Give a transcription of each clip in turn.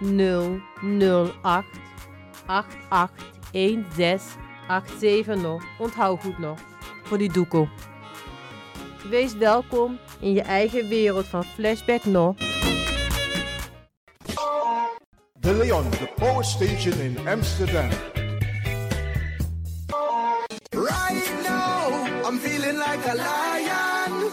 881687 nog. Onthoud goed nog. Voor die doekoe. Wees welkom in je eigen wereld van Flashback nog. De Leon, the power station in Amsterdam. Right now, I'm feeling like a lion.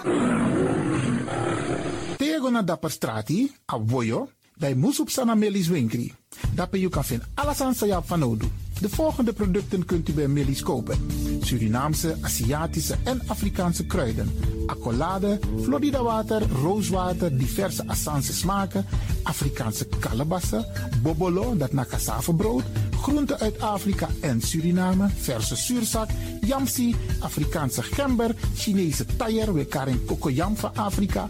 Tego na dapper strati, a voyo, bij Moesop Sana Melis Winkri. Dapper you kan vinden alles aan Sayap van Odu. De volgende producten kunt u bij Melis kopen. Surinaamse, Aziatische en Afrikaanse kruiden. Accolade, Florida water, rooswater, diverse Assange smaken. Afrikaanse kalebassen, bobolo, dat na brood, groenten uit Afrika en Suriname, verse zuurzak, yamsi, Afrikaanse gember, Chinese taier, we karing kokoyam van Afrika,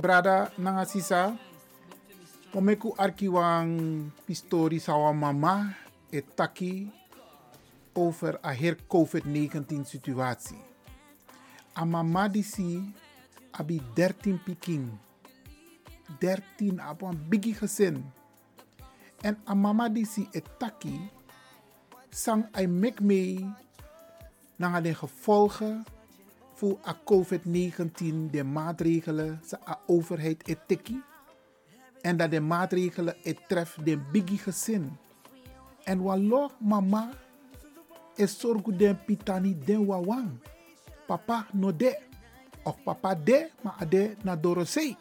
Brada nanga sisa. Momeku arki wang pistori sawa mama etaki over a her COVID-19 situatie. A mama disi abi 13 piking. 13 op een gezin. En a mama disi etaki sang ay mek mee naar de gevolgen voor a COVID-19, de maatregelen, ze a overheid etiki. En dat de maatregelen het de biggie gezin. En wallo mama is zorgu den pitani den wawang. Papa no de. Of papa de, maar ade na dorosei.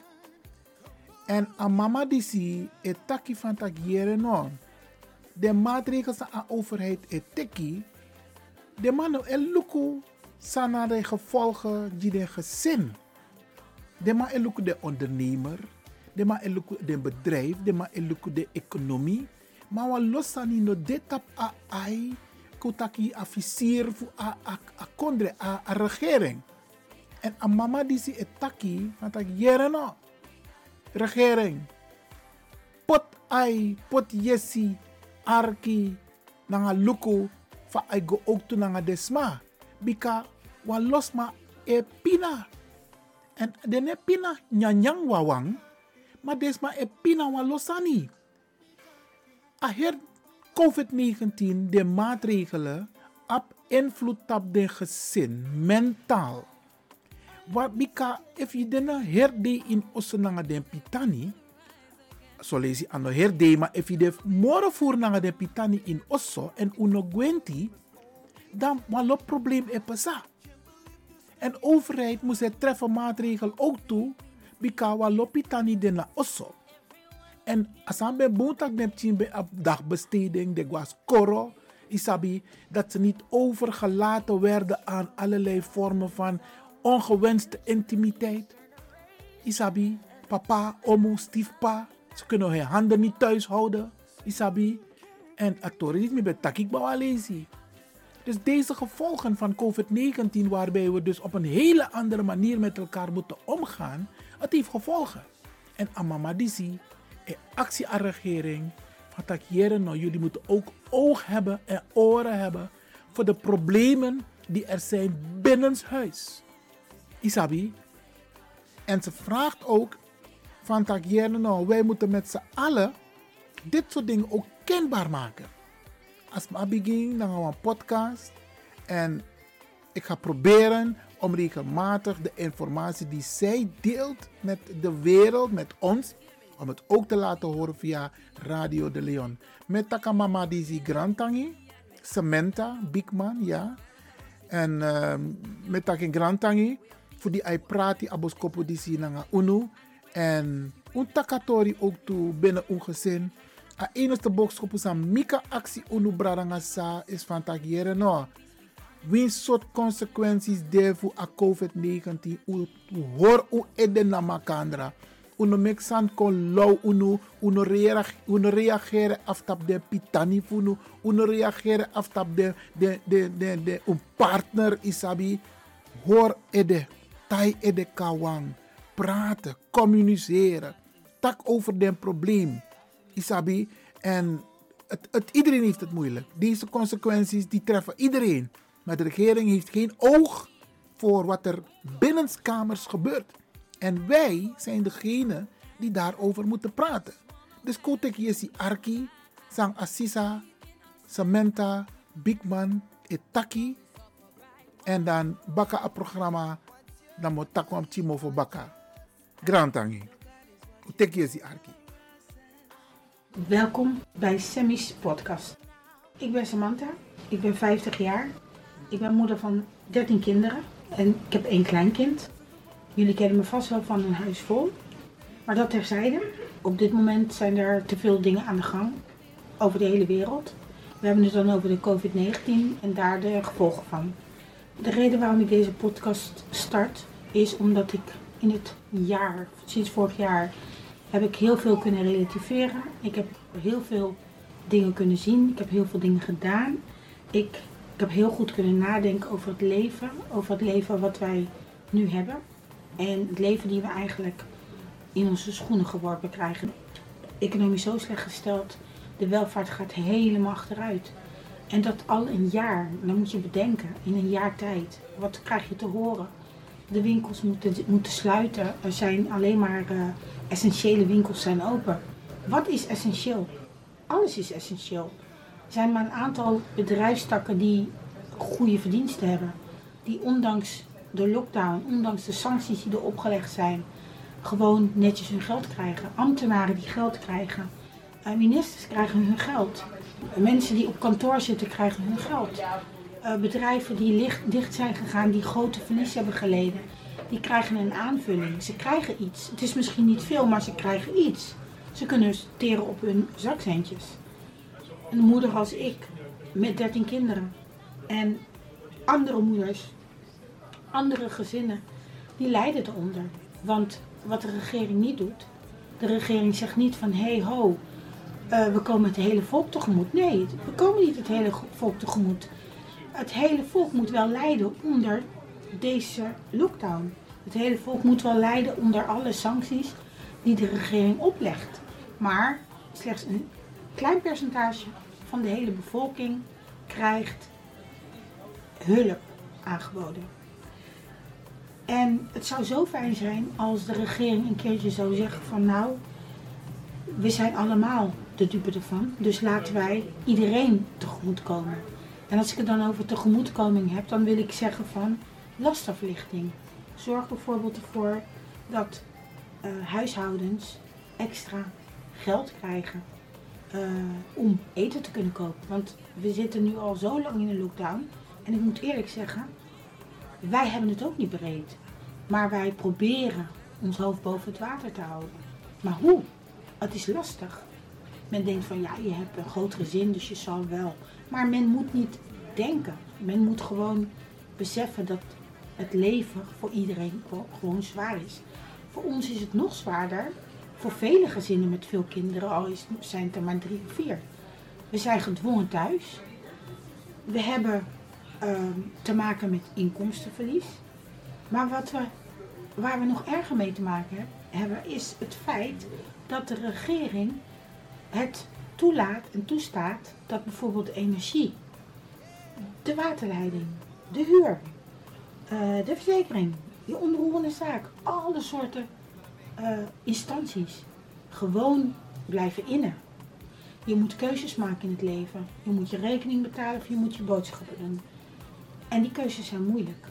En a mama disi etaki van tak. De maatregelen van a overheid etiki. De man el luku sana de gevolgen die de gezin. De ma eluku de ondernemer, de ma eluku de bedrijf, de ma eluku de economie. Maar wat losani no de tap a ai, kutaki officier fu a a a kondre a, a regering. En a mama die si etaki, want ik jere no. Regering. Pot ai, pot yesi, arki, nanga luku, fa ai go ook tu nanga desma. Bika wa losma e pina. En dene pina nyanyang wawang, maar desma e pina wa losani. A her COVID-19, de maatregelen, op invloed op de gezin, mentaal. Wat bika, if je dena herde in osenanga den pitani, so lezi ano herde, maar if je de moro voer nanga den pitani in osso en uno gwenti, dan walo probleem e pesa. En overheid moest het treffen maatregel ook toe, bika walo pitani den na osso. En als aan bij boontak neemt bij dagbesteding, de was koro, isabi, dat ze niet overgelaten werden aan allerlei vormen van ongewenste intimiteit. Isabi, papa, omo, stiefpa, ze kunnen hun handen niet thuis houden. Isabi. En atori niet meer bij. Dus deze gevolgen van COVID-19, waarbij we dus op een hele andere manier met elkaar moeten omgaan, het heeft gevolgen. En amamadisi, en actie aan regering, van tak nou, jullie moeten ook oog hebben en oren hebben voor de problemen die er zijn binnenshuis. Isabi. En ze vraagt ook van tak nou, wij moeten met z'n allen dit soort dingen ook kenbaar maken. Als ik begin, dan gaan we een podcast. En ik ga proberen om regelmatig de informatie die zij deelt met de wereld, met ons, om het ook te laten horen via Radio de Leon. Met Takamama Dizzy Grantangi, Samantha Bigman, ja. En uh, met Takin Grantangi, voor die ai prati aboskopo Dizzy nanga unu. En un takatori ook toe binnen een gezin. A enige boodschap aan Mika actie unu sa is van tagiere no. Wien soort consequenties daarvoor a COVID-19 u hoor u ede na makandra. Uno mek san kon low uno uno reageren aftap de pitani funu uno reageren aftap de de de de de een partner isabi hoor ede tai ede kawang praten communiceren tak over den probleem isabi en het, iedereen heeft het moeilijk deze consequenties die treffen iedereen maar de regering heeft geen oog voor wat er binnenskamers gebeurt. En wij zijn degene die daarover moeten praten. Dus kotek yesi arki, sang assisa, Samantha, Bigman, etaki. En dan baka a programma, dan moet takwam chimo voor baka. Grantangi. Kotek yesi arki. Welkom bij Semmy's podcast. Ik ben Samantha, ik ben 50 jaar. Ik ben moeder van 13 kinderen en ik heb één kleinkind. Jullie kennen me vast wel van een huis vol. Maar dat terzijde. Op dit moment zijn er te veel dingen aan de gang over de hele wereld. We hebben het dan over de COVID-19 en daar de gevolgen van. De reden waarom ik deze podcast start is omdat ik in het jaar, sinds vorig jaar, heb ik heel veel kunnen relativeren. Ik heb heel veel dingen kunnen zien. Ik heb heel veel dingen gedaan. Ik, ik heb heel goed kunnen nadenken over het leven. Over het leven wat wij nu hebben. En het leven die we eigenlijk in onze schoenen geworpen krijgen. Economisch zo slecht gesteld. De welvaart gaat helemaal achteruit. En dat al een jaar. Dan moet je bedenken, in een jaar tijd. Wat krijg je te horen? De winkels moeten, moeten sluiten. Er zijn alleen maar uh, essentiële winkels zijn open. Wat is essentieel? Alles is essentieel. Er zijn maar een aantal bedrijfstakken die goede verdiensten hebben. Die ondanks de lockdown, ondanks de sancties die er opgelegd zijn, gewoon netjes hun geld krijgen. Ambtenaren die geld krijgen. Uh, ministers krijgen hun geld. Mensen die op kantoor zitten krijgen hun geld. Uh, bedrijven die dicht zijn gegaan, die grote verlies hebben geleden, die krijgen een aanvulling. Ze krijgen iets. Het is misschien niet veel, maar ze krijgen iets. Ze kunnen teren op hun zakcentjes. Een moeder als ik, met 13 kinderen. En andere moeders, andere gezinnen, die lijden eronder. Want wat de regering niet doet, de regering zegt niet van hey, ho, uh, we komen het hele volk tegemoet. Nee, we komen niet het hele volk tegemoet. Het hele volk moet wel lijden onder deze lockdown. Het hele volk moet wel lijden onder alle sancties die de regering oplegt. Maar slechts een klein percentage van de hele bevolking krijgt hulp aangeboden. En het zou zo fijn zijn als de regering een keertje zou zeggen van nou, we zijn allemaal de dupe ervan. Dus laten wij iedereen tegemoetkomen. En als ik het dan over tegemoetkoming heb, dan wil ik zeggen van lastenverlichting. Zorg bijvoorbeeld ervoor dat uh, huishoudens extra geld krijgen uh, om eten te kunnen kopen. Want we zitten nu al zo lang in een lockdown. En ik moet eerlijk zeggen, wij hebben het ook niet bereid. Maar wij proberen ons hoofd boven het water te houden. Maar hoe? Het is lastig. Men denkt van ja, je hebt een groot gezin, dus je zal wel. Maar men moet niet denken. Men moet gewoon beseffen dat het leven voor iedereen gewoon zwaar is. Voor ons is het nog zwaarder. Voor vele gezinnen met veel kinderen, al is, zijn het er maar drie of vier. We zijn gedwongen thuis. We hebben uh, te maken met inkomstenverlies. Maar wat we, waar we nog erger mee te maken hebben, is het feit dat de regering het toelaat en toestaat dat bijvoorbeeld energie, de waterleiding, de huur, uh, de verzekering, je onroerende zaak, alle soorten uh, instanties gewoon blijven innen. Je moet keuzes maken in het leven. Je moet je rekening betalen of je moet je boodschappen doen. En die keuzes zijn moeilijk.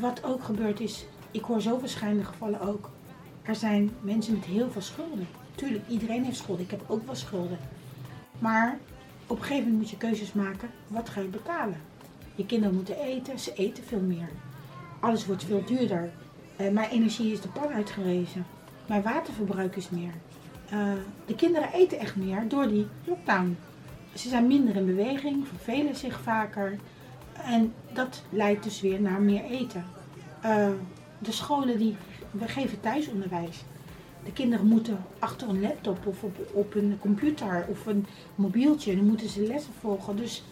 Wat ook gebeurt is, ik hoor zo verschillende gevallen ook. Er zijn mensen met heel veel schulden. Tuurlijk, iedereen heeft schulden. Ik heb ook wel schulden. Maar op een gegeven moment moet je keuzes maken. Wat ga je betalen? Je kinderen moeten eten, ze eten veel meer. Alles wordt veel duurder. Uh, mijn energie is de pan uitgerezen. Mijn waterverbruik is meer. Uh, de kinderen eten echt meer door die lockdown. Ze zijn minder in beweging, vervelen zich vaker. En dat leidt dus weer naar meer eten. Uh, de scholen die, we geven thuisonderwijs. De kinderen moeten achter een laptop of op, een computer of een mobieltje, dan moeten ze lessen volgen. Dus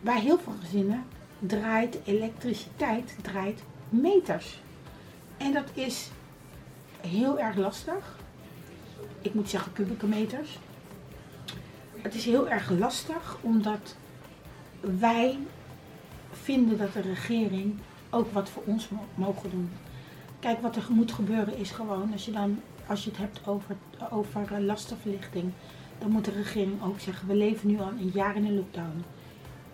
bij heel veel gezinnen draait elektriciteit draait meters. En dat is heel erg lastig. Ik moet zeggen kubieke meters. Het is heel erg lastig omdat wij vinden dat de regering ook wat voor ons mogen doen. Kijk, wat er moet gebeuren is gewoon, als je, dan, als je het hebt over, over lastenverlichting, dan moet de regering ook zeggen, we leven nu al een jaar in een lockdown.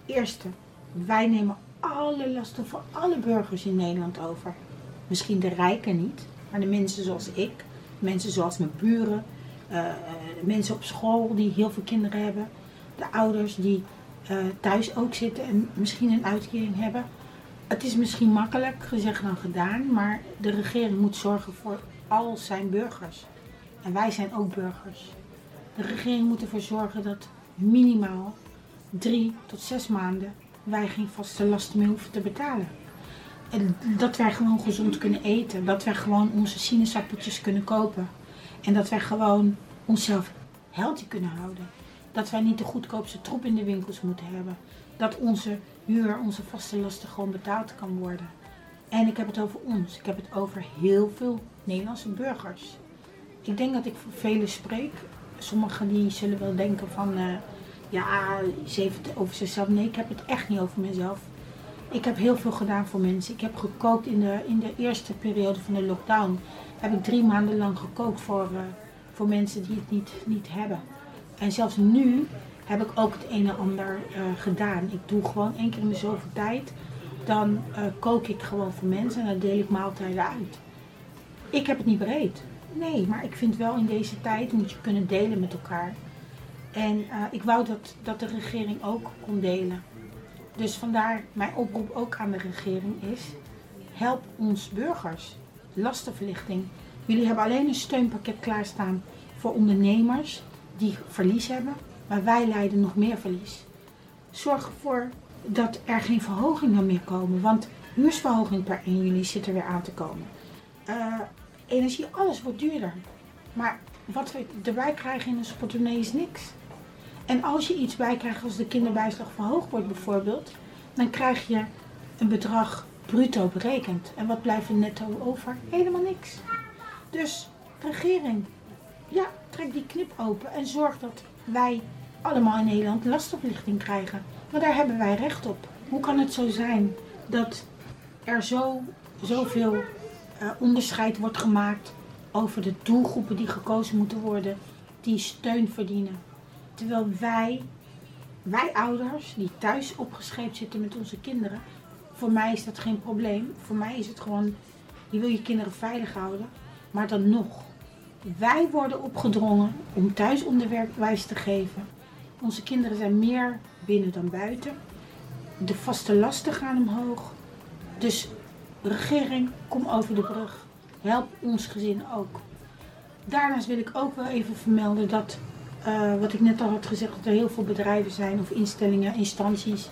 Eerste, wij nemen alle lasten voor alle burgers in Nederland over. Misschien de rijken niet, maar de mensen zoals ik, mensen zoals mijn buren, uh, mensen op school die heel veel kinderen hebben, de ouders die thuis ook zitten en misschien een uitkering hebben. Het is misschien makkelijk gezegd dan gedaan, maar de regering moet zorgen voor al zijn burgers. En wij zijn ook burgers. De regering moet ervoor zorgen dat minimaal drie tot zes maanden wij geen vaste lasten meer hoeven te betalen. En dat wij gewoon gezond kunnen eten. Dat wij gewoon onze sinaasappeltjes kunnen kopen. En dat wij gewoon onszelf healthy kunnen houden. Dat wij niet de goedkoopste troep in de winkels moeten hebben. Dat onze huur, onze vaste lasten gewoon betaald kan worden. En ik heb het over ons. Ik heb het over heel veel Nederlandse burgers. Ik denk dat ik voor velen spreek. Sommigen die zullen wel denken van... Uh, ja, ze heeft het over zichzelf. Nee, ik heb het echt niet over mezelf. Ik heb heel veel gedaan voor mensen. Ik heb gekookt in de, in de eerste periode van de lockdown. Heb ik drie maanden lang gekookt voor, uh, voor mensen die het niet, niet hebben. En zelfs nu heb ik ook het een en ander uh, gedaan. Ik doe gewoon één keer in de zoveel tijd. Dan uh, kook ik gewoon voor mensen en dan deel ik maaltijden uit. Ik heb het niet breed. Nee, maar ik vind wel in deze tijd moet je kunnen delen met elkaar. En uh, ik wou dat, dat de regering ook kon delen. Dus vandaar mijn oproep ook aan de regering is: help ons burgers. Lastenverlichting. Jullie hebben alleen een steunpakket klaarstaan voor ondernemers die verlies hebben, maar wij leiden nog meer verlies. Zorg ervoor dat er geen verhogingen meer komen, want huursverhoging per 1 juli zit er weer aan te komen. Uh, energie, alles wordt duurder. Maar wat we erbij krijgen in onze portemonnee is niks. En als je iets bij krijgt als de kinderbijslag verhoogd wordt bijvoorbeeld, dan krijg je een bedrag bruto berekend. En wat blijft er netto over? Helemaal niks. Dus regering, ja, trek die knip open en zorg dat wij allemaal in Nederland lastenverlichting krijgen. Want daar hebben wij recht op. Hoe kan het zo zijn dat er zo, zoveel uh, onderscheid wordt gemaakt over de doelgroepen die gekozen moeten worden, die steun verdienen? Terwijl wij, wij ouders die thuis opgescheept zitten met onze kinderen, voor mij is dat geen probleem. Voor mij is het gewoon, je wil je kinderen veilig houden. Maar dan nog, wij worden opgedrongen om thuis onderwijs te geven. Onze kinderen zijn meer binnen dan buiten. De vaste lasten gaan omhoog. Dus regering, kom over de brug. Help ons gezin ook. Daarnaast wil ik ook wel even vermelden dat uh, wat ik net al had gezegd, dat er heel veel bedrijven zijn of instellingen, instanties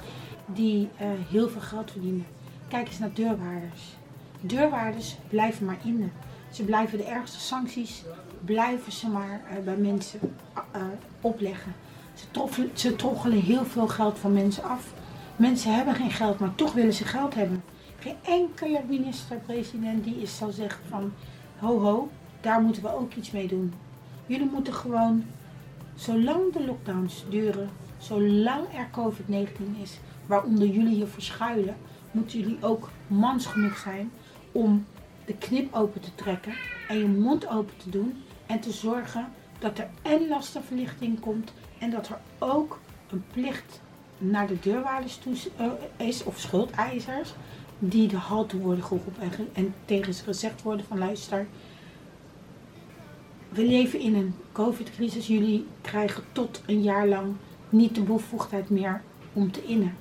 die uh, heel veel geld verdienen. Kijk eens naar deurwaarders. Deurwaarders blijven maar in. Ze blijven de ergste sancties, blijven ze maar uh, bij mensen opleggen. Ze, troffelen, ze troggelen heel veel geld van mensen af. Mensen hebben geen geld, maar toch willen ze geld hebben. Geen enkele minister-president die is zal zeggen van ho ho, daar moeten we ook iets mee doen. Jullie moeten gewoon Zolang de lockdowns duren, zolang er COVID-19 is, waaronder jullie hier verschuilen, moeten jullie ook mans genoeg zijn om de knip open te trekken en je mond open te doen en te zorgen dat er en lastenverlichting komt en dat er ook een plicht naar de deurwaarders toe eh, is of schuldeisers die de halte worden geroepen en, en tegen ze gezegd worden van luister, we leven in een COVID-crisis. Jullie krijgen tot een jaar lang niet de bevoegdheid meer om te innen.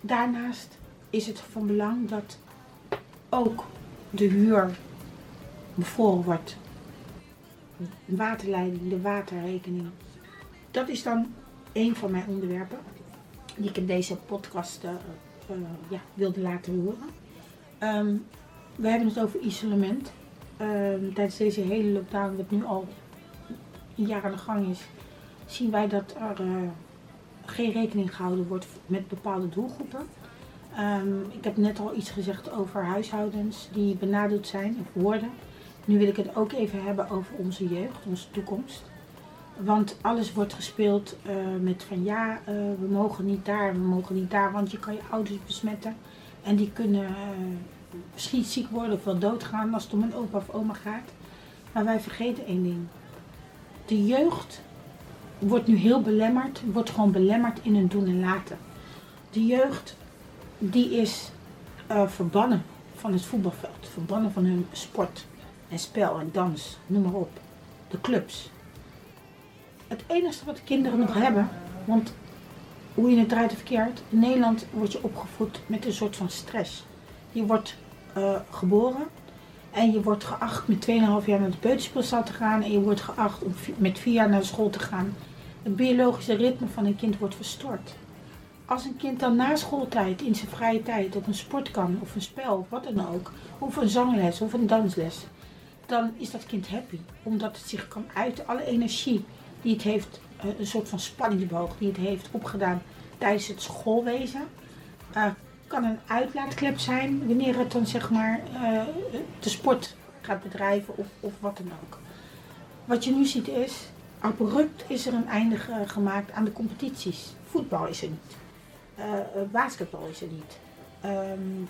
Daarnaast is het van belang dat ook de huur bevroren wordt. Waterleiding, de waterrekening. Dat is dan een van mijn onderwerpen die ik in deze podcast uh, eh, ja, wilde laten horen. Ehm, we hebben het over isolement. Ehm, tijdens deze hele lockdown, wat nu al een jaar aan de gang is, zien wij dat er eh, geen rekening gehouden wordt met bepaalde doelgroepen. Ehm, ik heb net al iets gezegd over huishoudens die benadeeld zijn of worden. Nu wil ik het ook even hebben over onze jeugd, onze toekomst. Want alles wordt gespeeld eh, met van ja, eh, we mogen niet daar, we mogen niet daar, want je kan je ouders besmetten. En die kunnen uh, misschien ziek worden of wel doodgaan als het om een opa of oma gaat. Maar wij vergeten één ding. De jeugd wordt nu heel belemmerd, wordt gewoon belemmerd in hun doen en laten. De jeugd die is verbannen van het voetbalveld, verbannen van hun sport en spel en dans, noem maar op. De clubs. Het enige wat de kinderen nog hebben, want hoe je het draait of verkeerd, in Nederland word je opgevoed met een soort van stress. Je wordt uh, geboren en je wordt geacht met 2,5 jaar naar de peuterspeelzaal te gaan en je wordt geacht om met 4 jaar naar school te gaan. Het biologische ritme van een kind wordt verstoord. Als een kind dan na schooltijd in zijn vrije tijd op een sport kan, of een spel, of wat dan ook, of een zangles of een dansles, dan is dat kind happy. Omdat het zich kan uiten, alle energie die het heeft, eh, een soort van spanningsboog die het heeft opgedaan tijdens het schoolwezen. Uh, kan een uitlaatklep zijn wanneer het dan zeg maar uh, de sport gaat bedrijven of, of wat dan ook. Wat je nu ziet is, abrupt is er een einde gemaakt aan de competities. Voetbal is er niet. Basketbal is er niet. Um,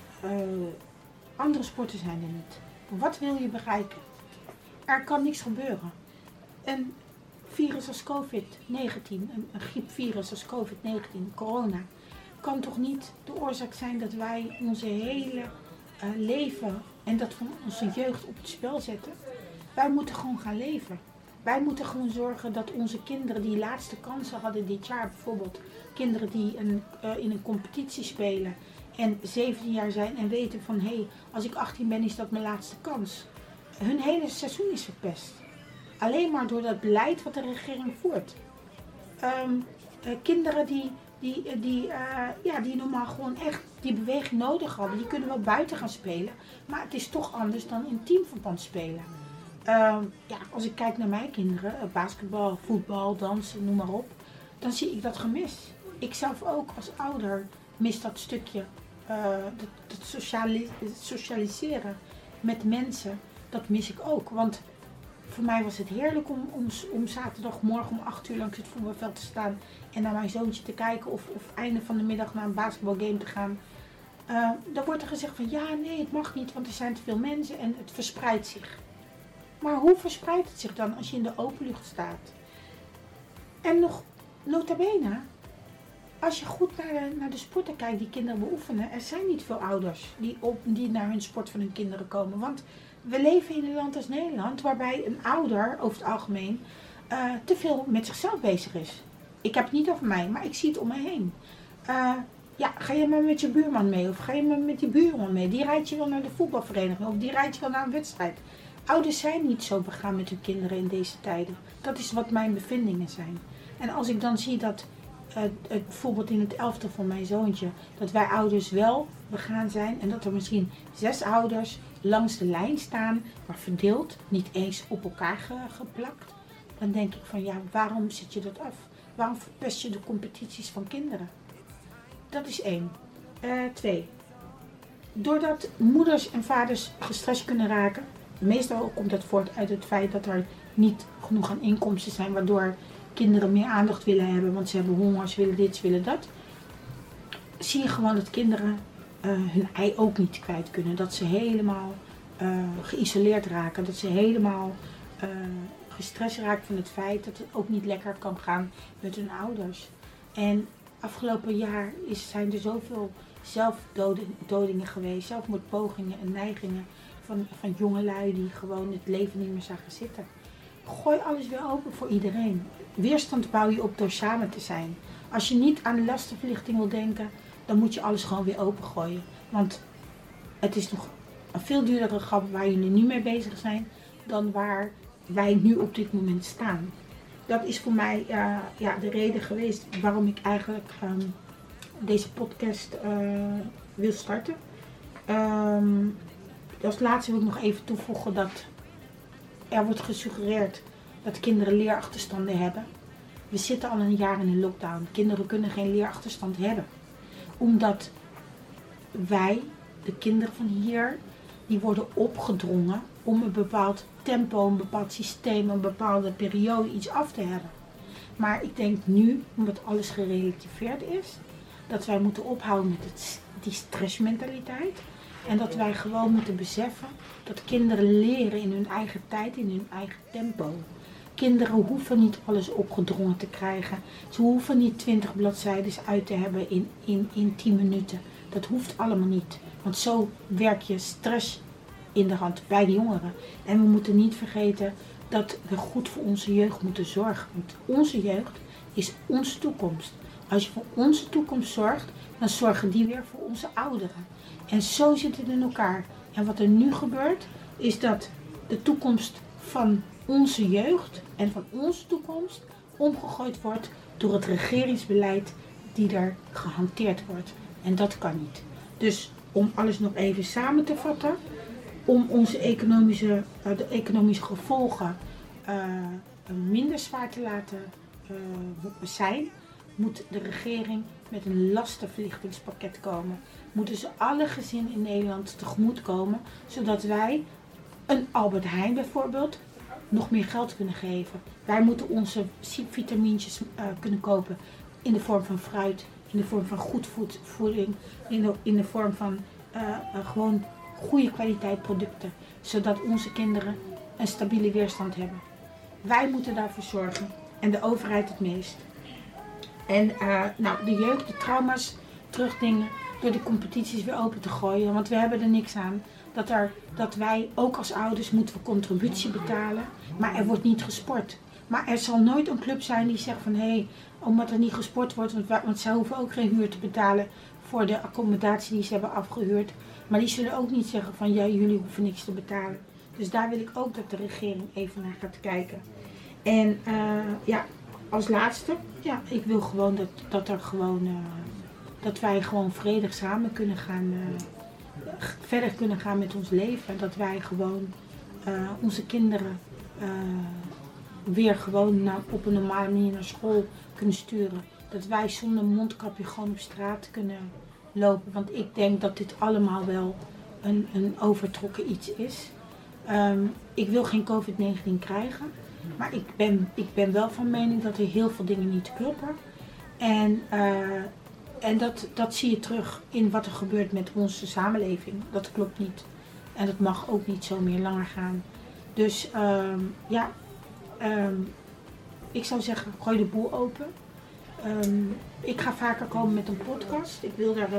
andere sporten zijn er niet. Wat wil je bereiken? Er kan niks gebeuren. Een virus als COVID-19, een, griepvirus als COVID-19, corona, kan toch niet de oorzaak zijn dat wij onze hele uh, leven en dat van onze jeugd op het spel zetten? Wij moeten gewoon gaan leven. Wij moeten gewoon zorgen dat onze kinderen die laatste kansen hadden dit jaar, bijvoorbeeld kinderen die een, uh, in een competitie spelen en 17 jaar zijn en weten van hé, hey, als ik 18 ben is dat mijn laatste kans hun hele seizoen is verpest. Alleen maar door dat beleid wat de regering voert. Um, uh, kinderen die, die, die, uh, ja, die normaal gewoon echt die beweging nodig hadden, die kunnen wel buiten gaan spelen. Maar het is toch anders dan in teamverband spelen. Um, ja, als ik kijk naar mijn kinderen, uh, basketbal, voetbal, dansen, noem maar op, dan zie ik dat gemis. Ik zelf ook als ouder mis dat stukje, dat, dat sociali socialiseren met mensen dat mis ik ook. Want voor mij was het heerlijk om, om, om zaterdagmorgen om 8 uur langs het voetbalveld te staan en naar mijn zoontje te kijken of, of einde van de middag naar een basketbalgame te gaan. Uh, dan wordt er gezegd van ja, nee, het mag niet, want er zijn te veel mensen en het verspreidt zich. Maar hoe verspreidt het zich dan als je in de open lucht staat? En nog nota bene, als je goed naar de, naar de sporten kijkt die kinderen beoefenen, er zijn niet veel ouders die, op, die naar hun sport van hun kinderen komen. Want we leven in een land als Nederland waarbij een ouder over het algemeen uh, te veel met zichzelf bezig is. Ik heb het niet over mij, maar ik zie het om me heen. Uh, ja, ga je maar met je buurman mee of ga je maar met die buurman mee? Die rijdt je wel naar de voetbalvereniging of die rijdt je wel naar een wedstrijd. Ouders zijn niet zo begaan met hun kinderen in deze tijden. Dat is wat mijn bevindingen zijn. En als ik dan zie dat uh, bijvoorbeeld in het elfde van mijn zoontje, dat wij ouders wel begaan zijn en dat er misschien zes ouders langs de lijn staan, maar verdeeld, niet eens op elkaar ge geplakt, dan denk ik van ja, waarom zet je dat af? Waarom verpest je de competities van kinderen? Dat is één. Uh, twee. Doordat moeders en vaders gestrest kunnen raken, meestal komt dat voort uit het feit dat er niet genoeg aan inkomsten zijn, waardoor kinderen meer aandacht willen hebben, want ze hebben honger, ze willen dit, ze willen dat. Zie je gewoon dat kinderen uh, hun ei ook niet kwijt kunnen. Dat ze helemaal uh, geïsoleerd raken. Dat ze helemaal uh, gestrest raken van het feit dat het ook niet lekker kan gaan met hun ouders. En afgelopen jaar is, zijn er zoveel zelfdodingen geweest, zelfmoordpogingen en neigingen van, van jongelui die gewoon het leven niet meer zagen zitten. Gooi alles weer open voor iedereen. Weerstand bouw je op door samen te zijn. Als je niet aan lastenverlichting wil denken, dan moet je alles gewoon weer opengooien. Want het is nog een veel duurdere grap waar jullie nu mee bezig zijn dan waar wij nu op dit moment staan. Dat is voor mij uh, ja, de reden geweest waarom ik eigenlijk um, deze podcast eh, wil starten. Ehm, als laatste wil ik nog even toevoegen dat er wordt gesuggereerd dat kinderen leerachterstanden hebben. We zitten al een jaar in een lockdown. Kinderen kunnen geen leerachterstand hebben. Omdat wij, de kinderen van hier, die worden opgedrongen om een bepaald tempo, een bepaald systeem, een bepaalde periode iets af te hebben. Maar ik denk nu, omdat alles gerelativeerd is, dat wij moeten ophouden met het, die stressmentaliteit. En dat wij gewoon moeten beseffen dat kinderen leren in hun eigen tijd, in hun eigen tempo. Kinderen hoeven niet alles opgedrongen te krijgen. Ze hoeven niet 20 bladzijden uit te hebben in, in, in 10 minuten. Dat hoeft allemaal niet. Want zo werk je stress in de hand bij de jongeren. En we moeten niet vergeten dat we goed voor onze jeugd moeten zorgen. Want onze jeugd is onze toekomst. Als je voor onze toekomst zorgt, dan zorgen die weer voor onze ouderen. En zo zit het in elkaar. En wat er nu gebeurt, is dat de toekomst van onze jeugd en van onze toekomst omgegooid wordt door het regeringsbeleid die er gehanteerd wordt. En dat kan niet. Dus om alles nog even samen te vatten, om onze economische, uh, de economische gevolgen uh, minder zwaar te laten uh, zijn, moet de regering met een lastenverlichtingspakket komen. Moeten ze alle gezinnen in Nederland tegemoet komen, zodat wij een Albert Heijn bijvoorbeeld nog meer geld kunnen geven. Wij moeten onze vitamintjes uh, kunnen kopen in de vorm van fruit, in de vorm van goed voeding, in de, in de vorm van uh, uh, gewoon goede kwaliteit producten, zodat onze kinderen een stabiele weerstand hebben. Wij moeten daarvoor zorgen en de overheid het meest. En nou, de jeugd, de trauma's terugdingen door de competities weer open te gooien, want we hebben er niks aan dat, er, dat wij ook als ouders moeten we contributie betalen, maar er wordt niet gesport. Maar er zal nooit een club zijn die zegt van hé, hey, omdat er niet gesport wordt, want, want zij hoeven ook geen huur te betalen voor de accommodatie die ze hebben afgehuurd. Maar die zullen ook niet zeggen van ja, jullie hoeven niks te betalen. Dus daar wil ik ook dat de regering even naar gaat kijken. En uh, ja, als laatste, ja, ik wil gewoon dat, dat er gewoon, uh, dat wij gewoon vredig samen kunnen gaan, uh, verder kunnen gaan met ons leven. En dat wij gewoon onze kinderen weer gewoon naar, op een normale manier naar school kunnen sturen. Dat wij zonder mondkapje gewoon op straat kunnen lopen. Want ik denk dat dit allemaal wel een, een overtrokken iets is. Um, ik wil geen COVID-19 krijgen. Maar ik ben, ik ben wel van mening dat er heel veel dingen niet kloppen. En, en dat, dat zie je terug in wat er gebeurt met onze samenleving. Dat klopt niet. En dat mag ook niet zo meer langer gaan. Dus um, ja, um, ik zou zeggen, gooi de boel open. Um, ik ga vaker komen met een podcast. Ik wil daar.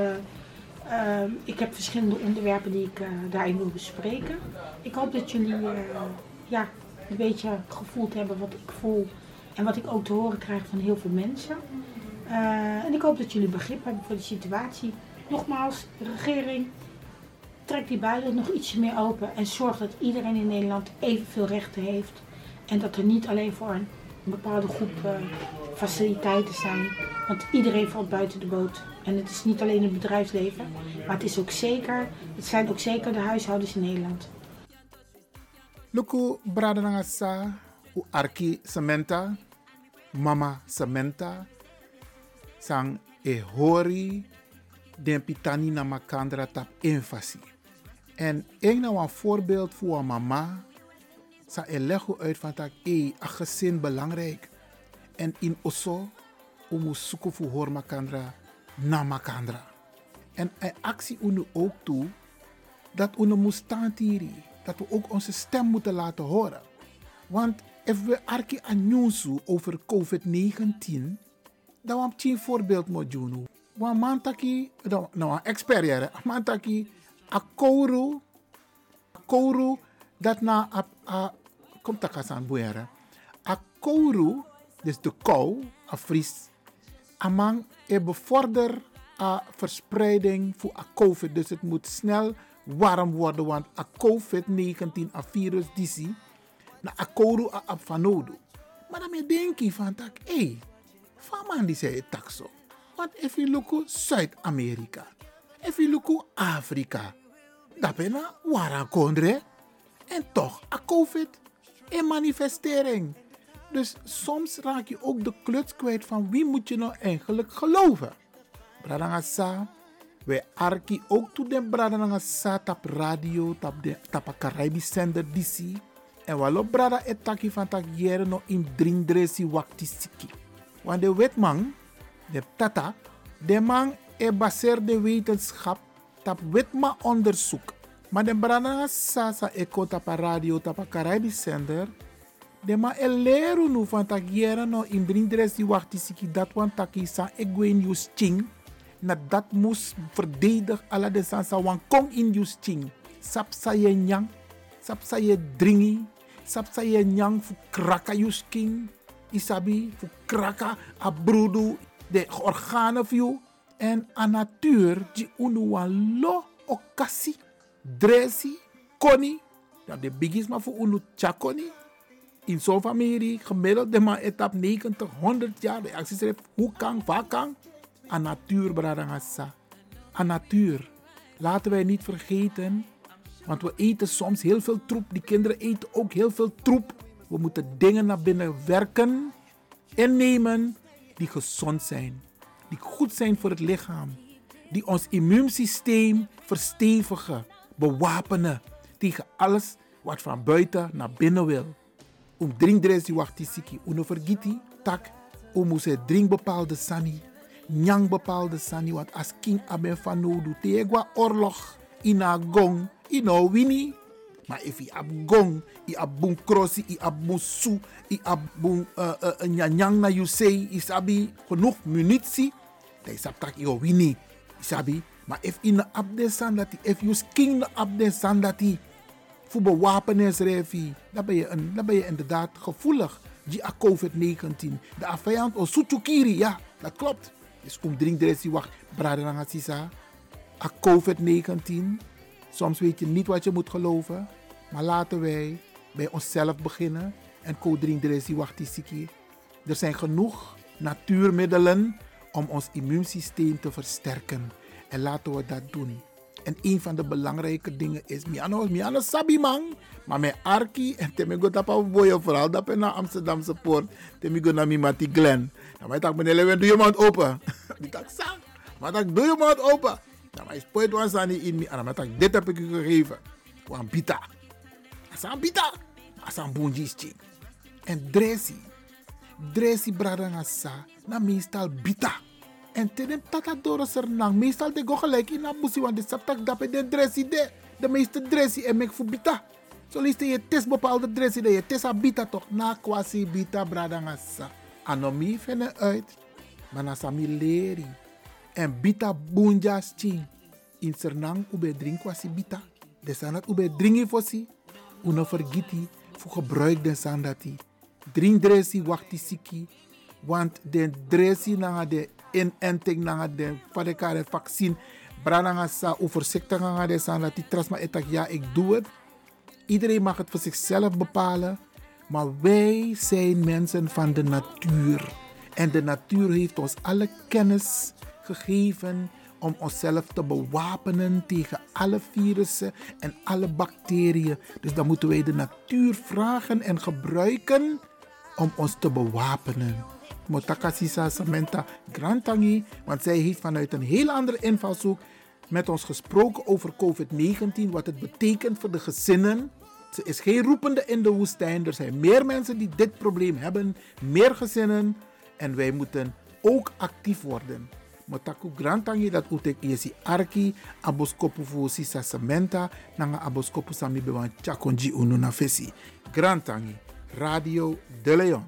Uh, ik heb verschillende onderwerpen die ik uh, daarin wil bespreken. Ik hoop dat jullie ja, een beetje gevoeld hebben wat ik voel en wat ik ook te horen krijg van heel veel mensen. En ik hoop dat jullie begrip hebben voor de situatie. Nogmaals, de regering, trek die builen nog ietsje meer open en zorg dat iedereen in Nederland evenveel rechten heeft. En dat er niet alleen voor een bepaalde groep uh, faciliteiten zijn. Want iedereen valt buiten de boot. En het is niet alleen het bedrijfsleven, maar het, is ook zeker, het zijn ook zeker de huishoudens in Nederland. Luku Bradanangasa, u Arki Samenta, Mama Samenta, sang e hori den pitani na makandra tap enfasi. En ik nou een voorbeeld voor een mama sa e lego uit van dat e a gezin belangrijk. En in osso om zoeken voor hoor makandra na makandra. En e actie unu ook toe dat unu moet staan. Dat we ook onze stem moeten laten horen. Want als we arki anyunsu over COVID-19, dan want een voorbeeld moet doen. Want mantaki, nou een expert jaren, mantaki, a kouru, a kouru, dat na a, a komt takasan buera. A kouru, dus de kou, a fris, amang e bevorder a verspreiding voor a COVID. Dus het moet snel warm worden, want a COVID-19, a virus disi, na a kouru a apfanodo. Maar dan denk je van hé, hey, van man die zei tak zo. Want if you look Zuid-Amerika, if you look Afrika, dat ben wara kondre. En toch, a COVID, een manifestering. Dus soms raak je ook de kluts kwijt van wie moet je nou eigenlijk geloven. Bradangasa, wij arki ook toe den Bradangasa tap radio, tap, de, tap a Caribisch DC. En walo brada etaki van tak jere no in drindresi wakti siki. Want de wetman, de tata, de man e de wetenschap tap wetma onderzoek. Maar de brada sa sa eko tap a radio tap a Caribisch zender. De ma e nu van tak no in drindresi wakti siki dat wan taki sa egwen yus ching. Na dat moes verdedig ala de sansa wan kong in yus ching. Sap sa ye nyang, sap sa dringi, sap sa ye nyang fu kraka yus. Isabi fu kraka a brudu de organen view. En a natuur die unu wan lo okasi, dresi, koni. Dat de bigis maar voor unu chakoni. In zo'n familie gemiddeld de man etap 90, 100 jaar. De actie schrijft hoe kan, waar kan. A natuur bradangasa. A natuur. Laten wij niet vergeten. Want we eten soms heel veel troep. Die kinderen eten ook heel veel troep. We moeten dingen naar binnen werken. Innemen die gezond zijn. Die goed zijn voor het lichaam. Die ons immuunsysteem verstevigen. Bewapenen tegen alles wat van buiten naar binnen wil. Om drinkdres die wacht siki. Uno vergiti. Tak. Om ze drink bepaalde sani. Nyang bepaalde sani. Want als king aben van nodu. Tegwa oorlog. Ina gong. Ino wini. Maar if je ab gong, je ab bun crossi, je ab bun su, je ab bun uh, uh, nyanyang na you say, isabi genoeg munitie, dan is tak je wini, isabi. Maar if in de ab de sandati, if you sking de ab de sandati, voor bewapenis refi, dan ben je, een, dan ben je inderdaad gevoelig. Die a COVID-19, de afvijand of sutukiri, ja, dat klopt. Dus om drink de wacht, brader sisa, a COVID-19, Soms weet je niet wat je moet geloven. Maar laten wij bij onszelf beginnen. En Codring Wachtisiki. Er zijn genoeg natuurmiddelen om ons immuunsysteem te versterken. En laten we dat doen. En een van de belangrijke dingen is, miano, miano sabi man, maar mijn arki en temigo tapa boyo vooral dat ben naar Amsterdamse poort, temigo na mi mati Glen. Dan mij tak meneer Lewin, doe je mond open. Die tak maar doe je mond open. Nou, maar spoit was aan in me. En dit heb ik u gegeven. Wan bita. Asan bita. Asan bunjischi. En dresi. Dresi bradangasa. Na meestal bita. En tenen tata doro sernang. Meestal de go gelijk in abusi. Want de saptak dape de dresi de. De meeste dresi en mek voor bita. Zo liefst je test bepaalde dresi de. Je test bita toch. Na kwasi bita bradangasa. Anomi vinden uit. Maar na sami leri en bita bunja sting. In Sernang ube drink wasi bita. De sanat ube dringi fosi. Una vergiti voor gebruik de sandati. Drink dresi wakti siki. Want de dresi na de inenting na de vadekare vaccin. Brananga sa u voorzichtig nga de sandati. Trasma etak ja ik doe het. Iedereen mag het voor zichzelf bepalen. Maar wij zijn mensen van de natuur. En de natuur heeft ons alle kennis gegeven om onszelf te bewapenen tegen alle virussen en alle bacteriën. Dus dan moeten wij de natuur vragen en gebruiken om ons te bewapenen. Motakasisa Samantha Grantangi, want zij heeft vanuit een heel andere invalshoek met ons gesproken over COVID-19, wat het betekent voor de gezinnen. Ze is geen roepende in de woestijn. Er zijn meer mensen die dit probleem hebben, meer gezinnen. En wij moeten ook actief worden motaku grantangi dat utek yesi arki aboskopu fu sisa samenta nanga aboskopu sami bewan chakonji unu na fesi grantangi radio de leon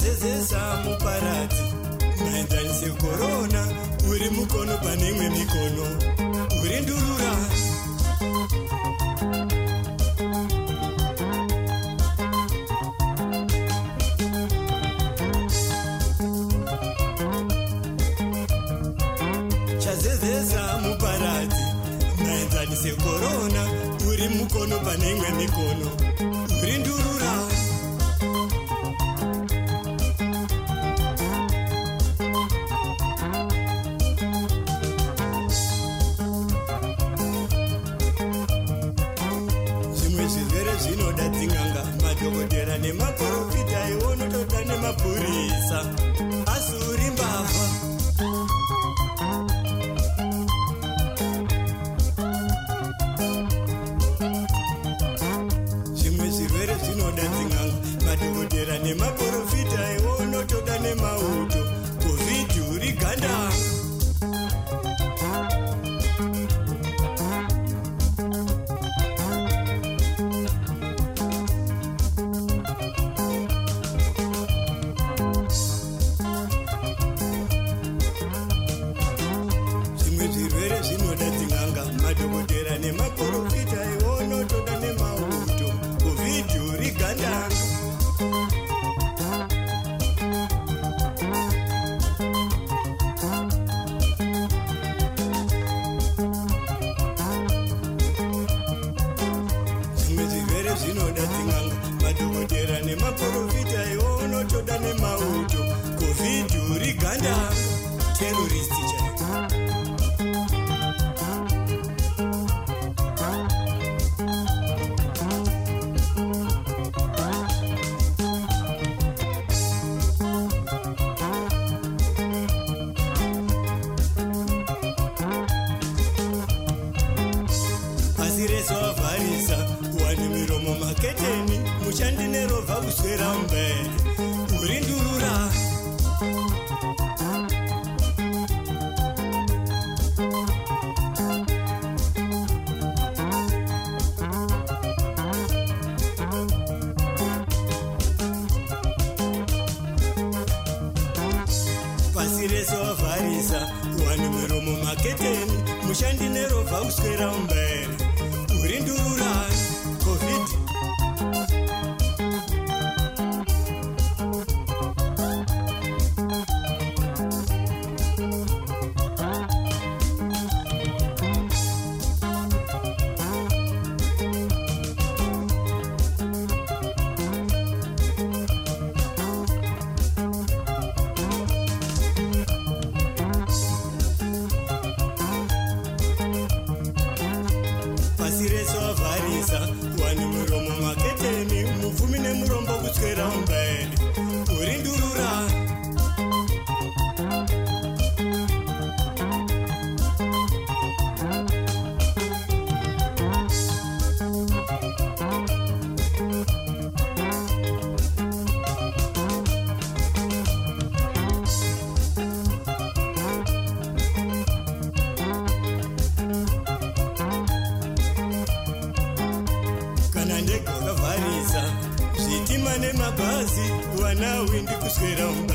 akazezesa muparadzi. Maenzanisi korona uri mukono pane imwe mikono. Uri ndurura. esqueirão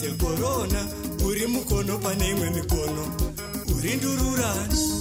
maenzanise korona uri mukono pane imwe mikono. Uri ndururani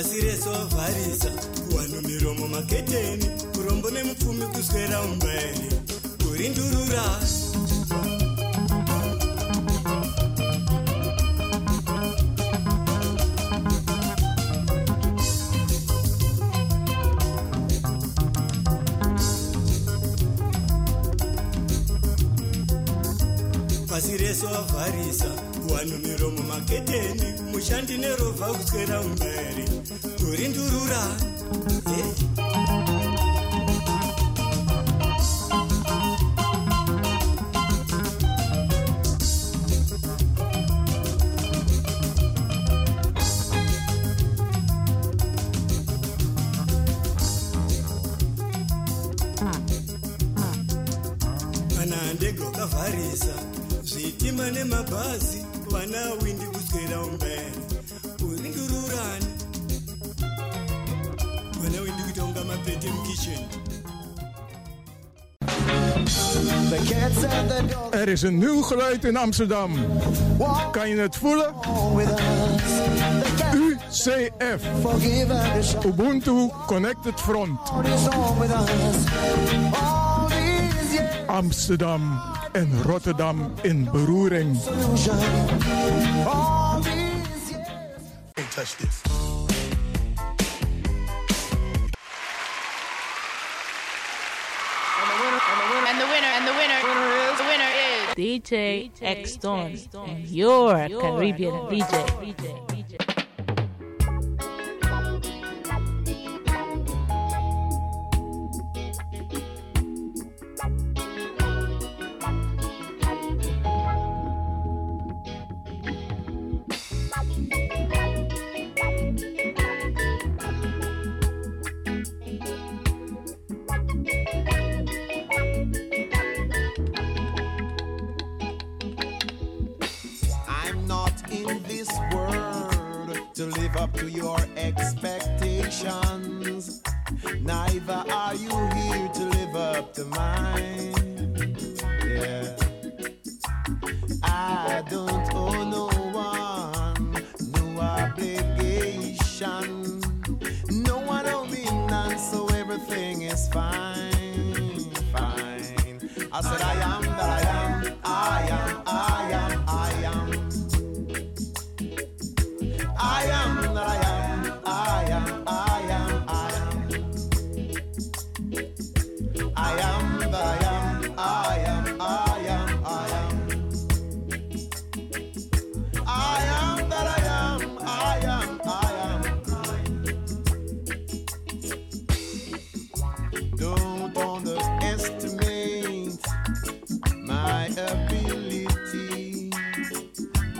pasi rese wavharisa kuwanhu miromo maketeni urombo nemupfumi kuswera umba here kuri ndurura pasi rese wavharisa kuwanhu miromo maketeni mushandi nerovha kuswera umba is een nieuw geluid in Amsterdam. Kan je het voelen? UCF. Ubuntu Connected Front. Amsterdam en Rotterdam in beroering. DJ, DJ X Stone, your, your Caribbean, DJ. DJ.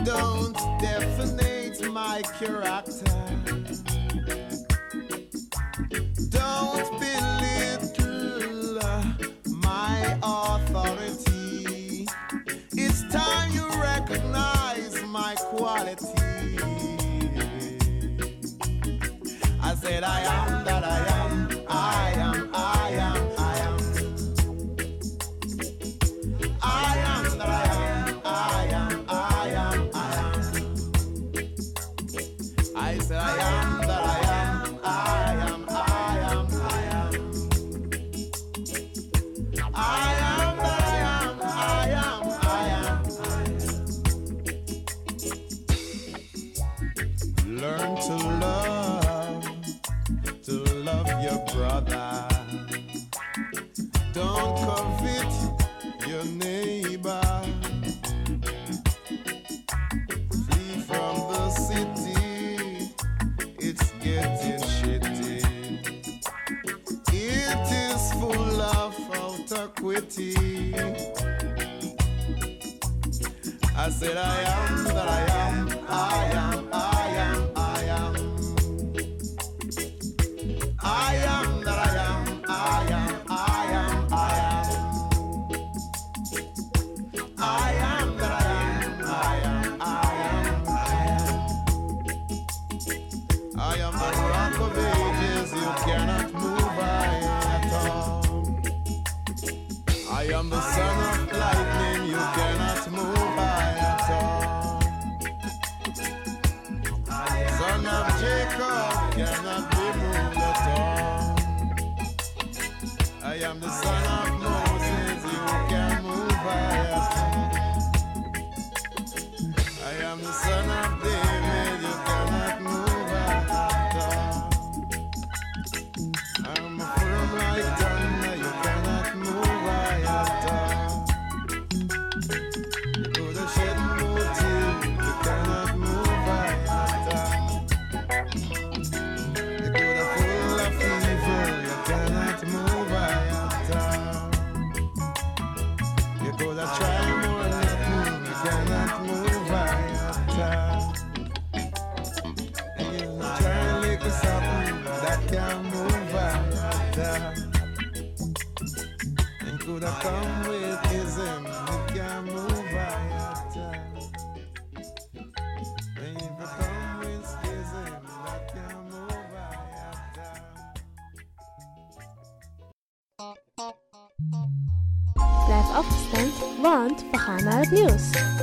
don't definate my character. Don't belittle my authority. It's time you recognize my quality. I am the son of lightning, you cannot move I at all. Son of Jacob cannot be moved at all. I am the son Bond Bahama News.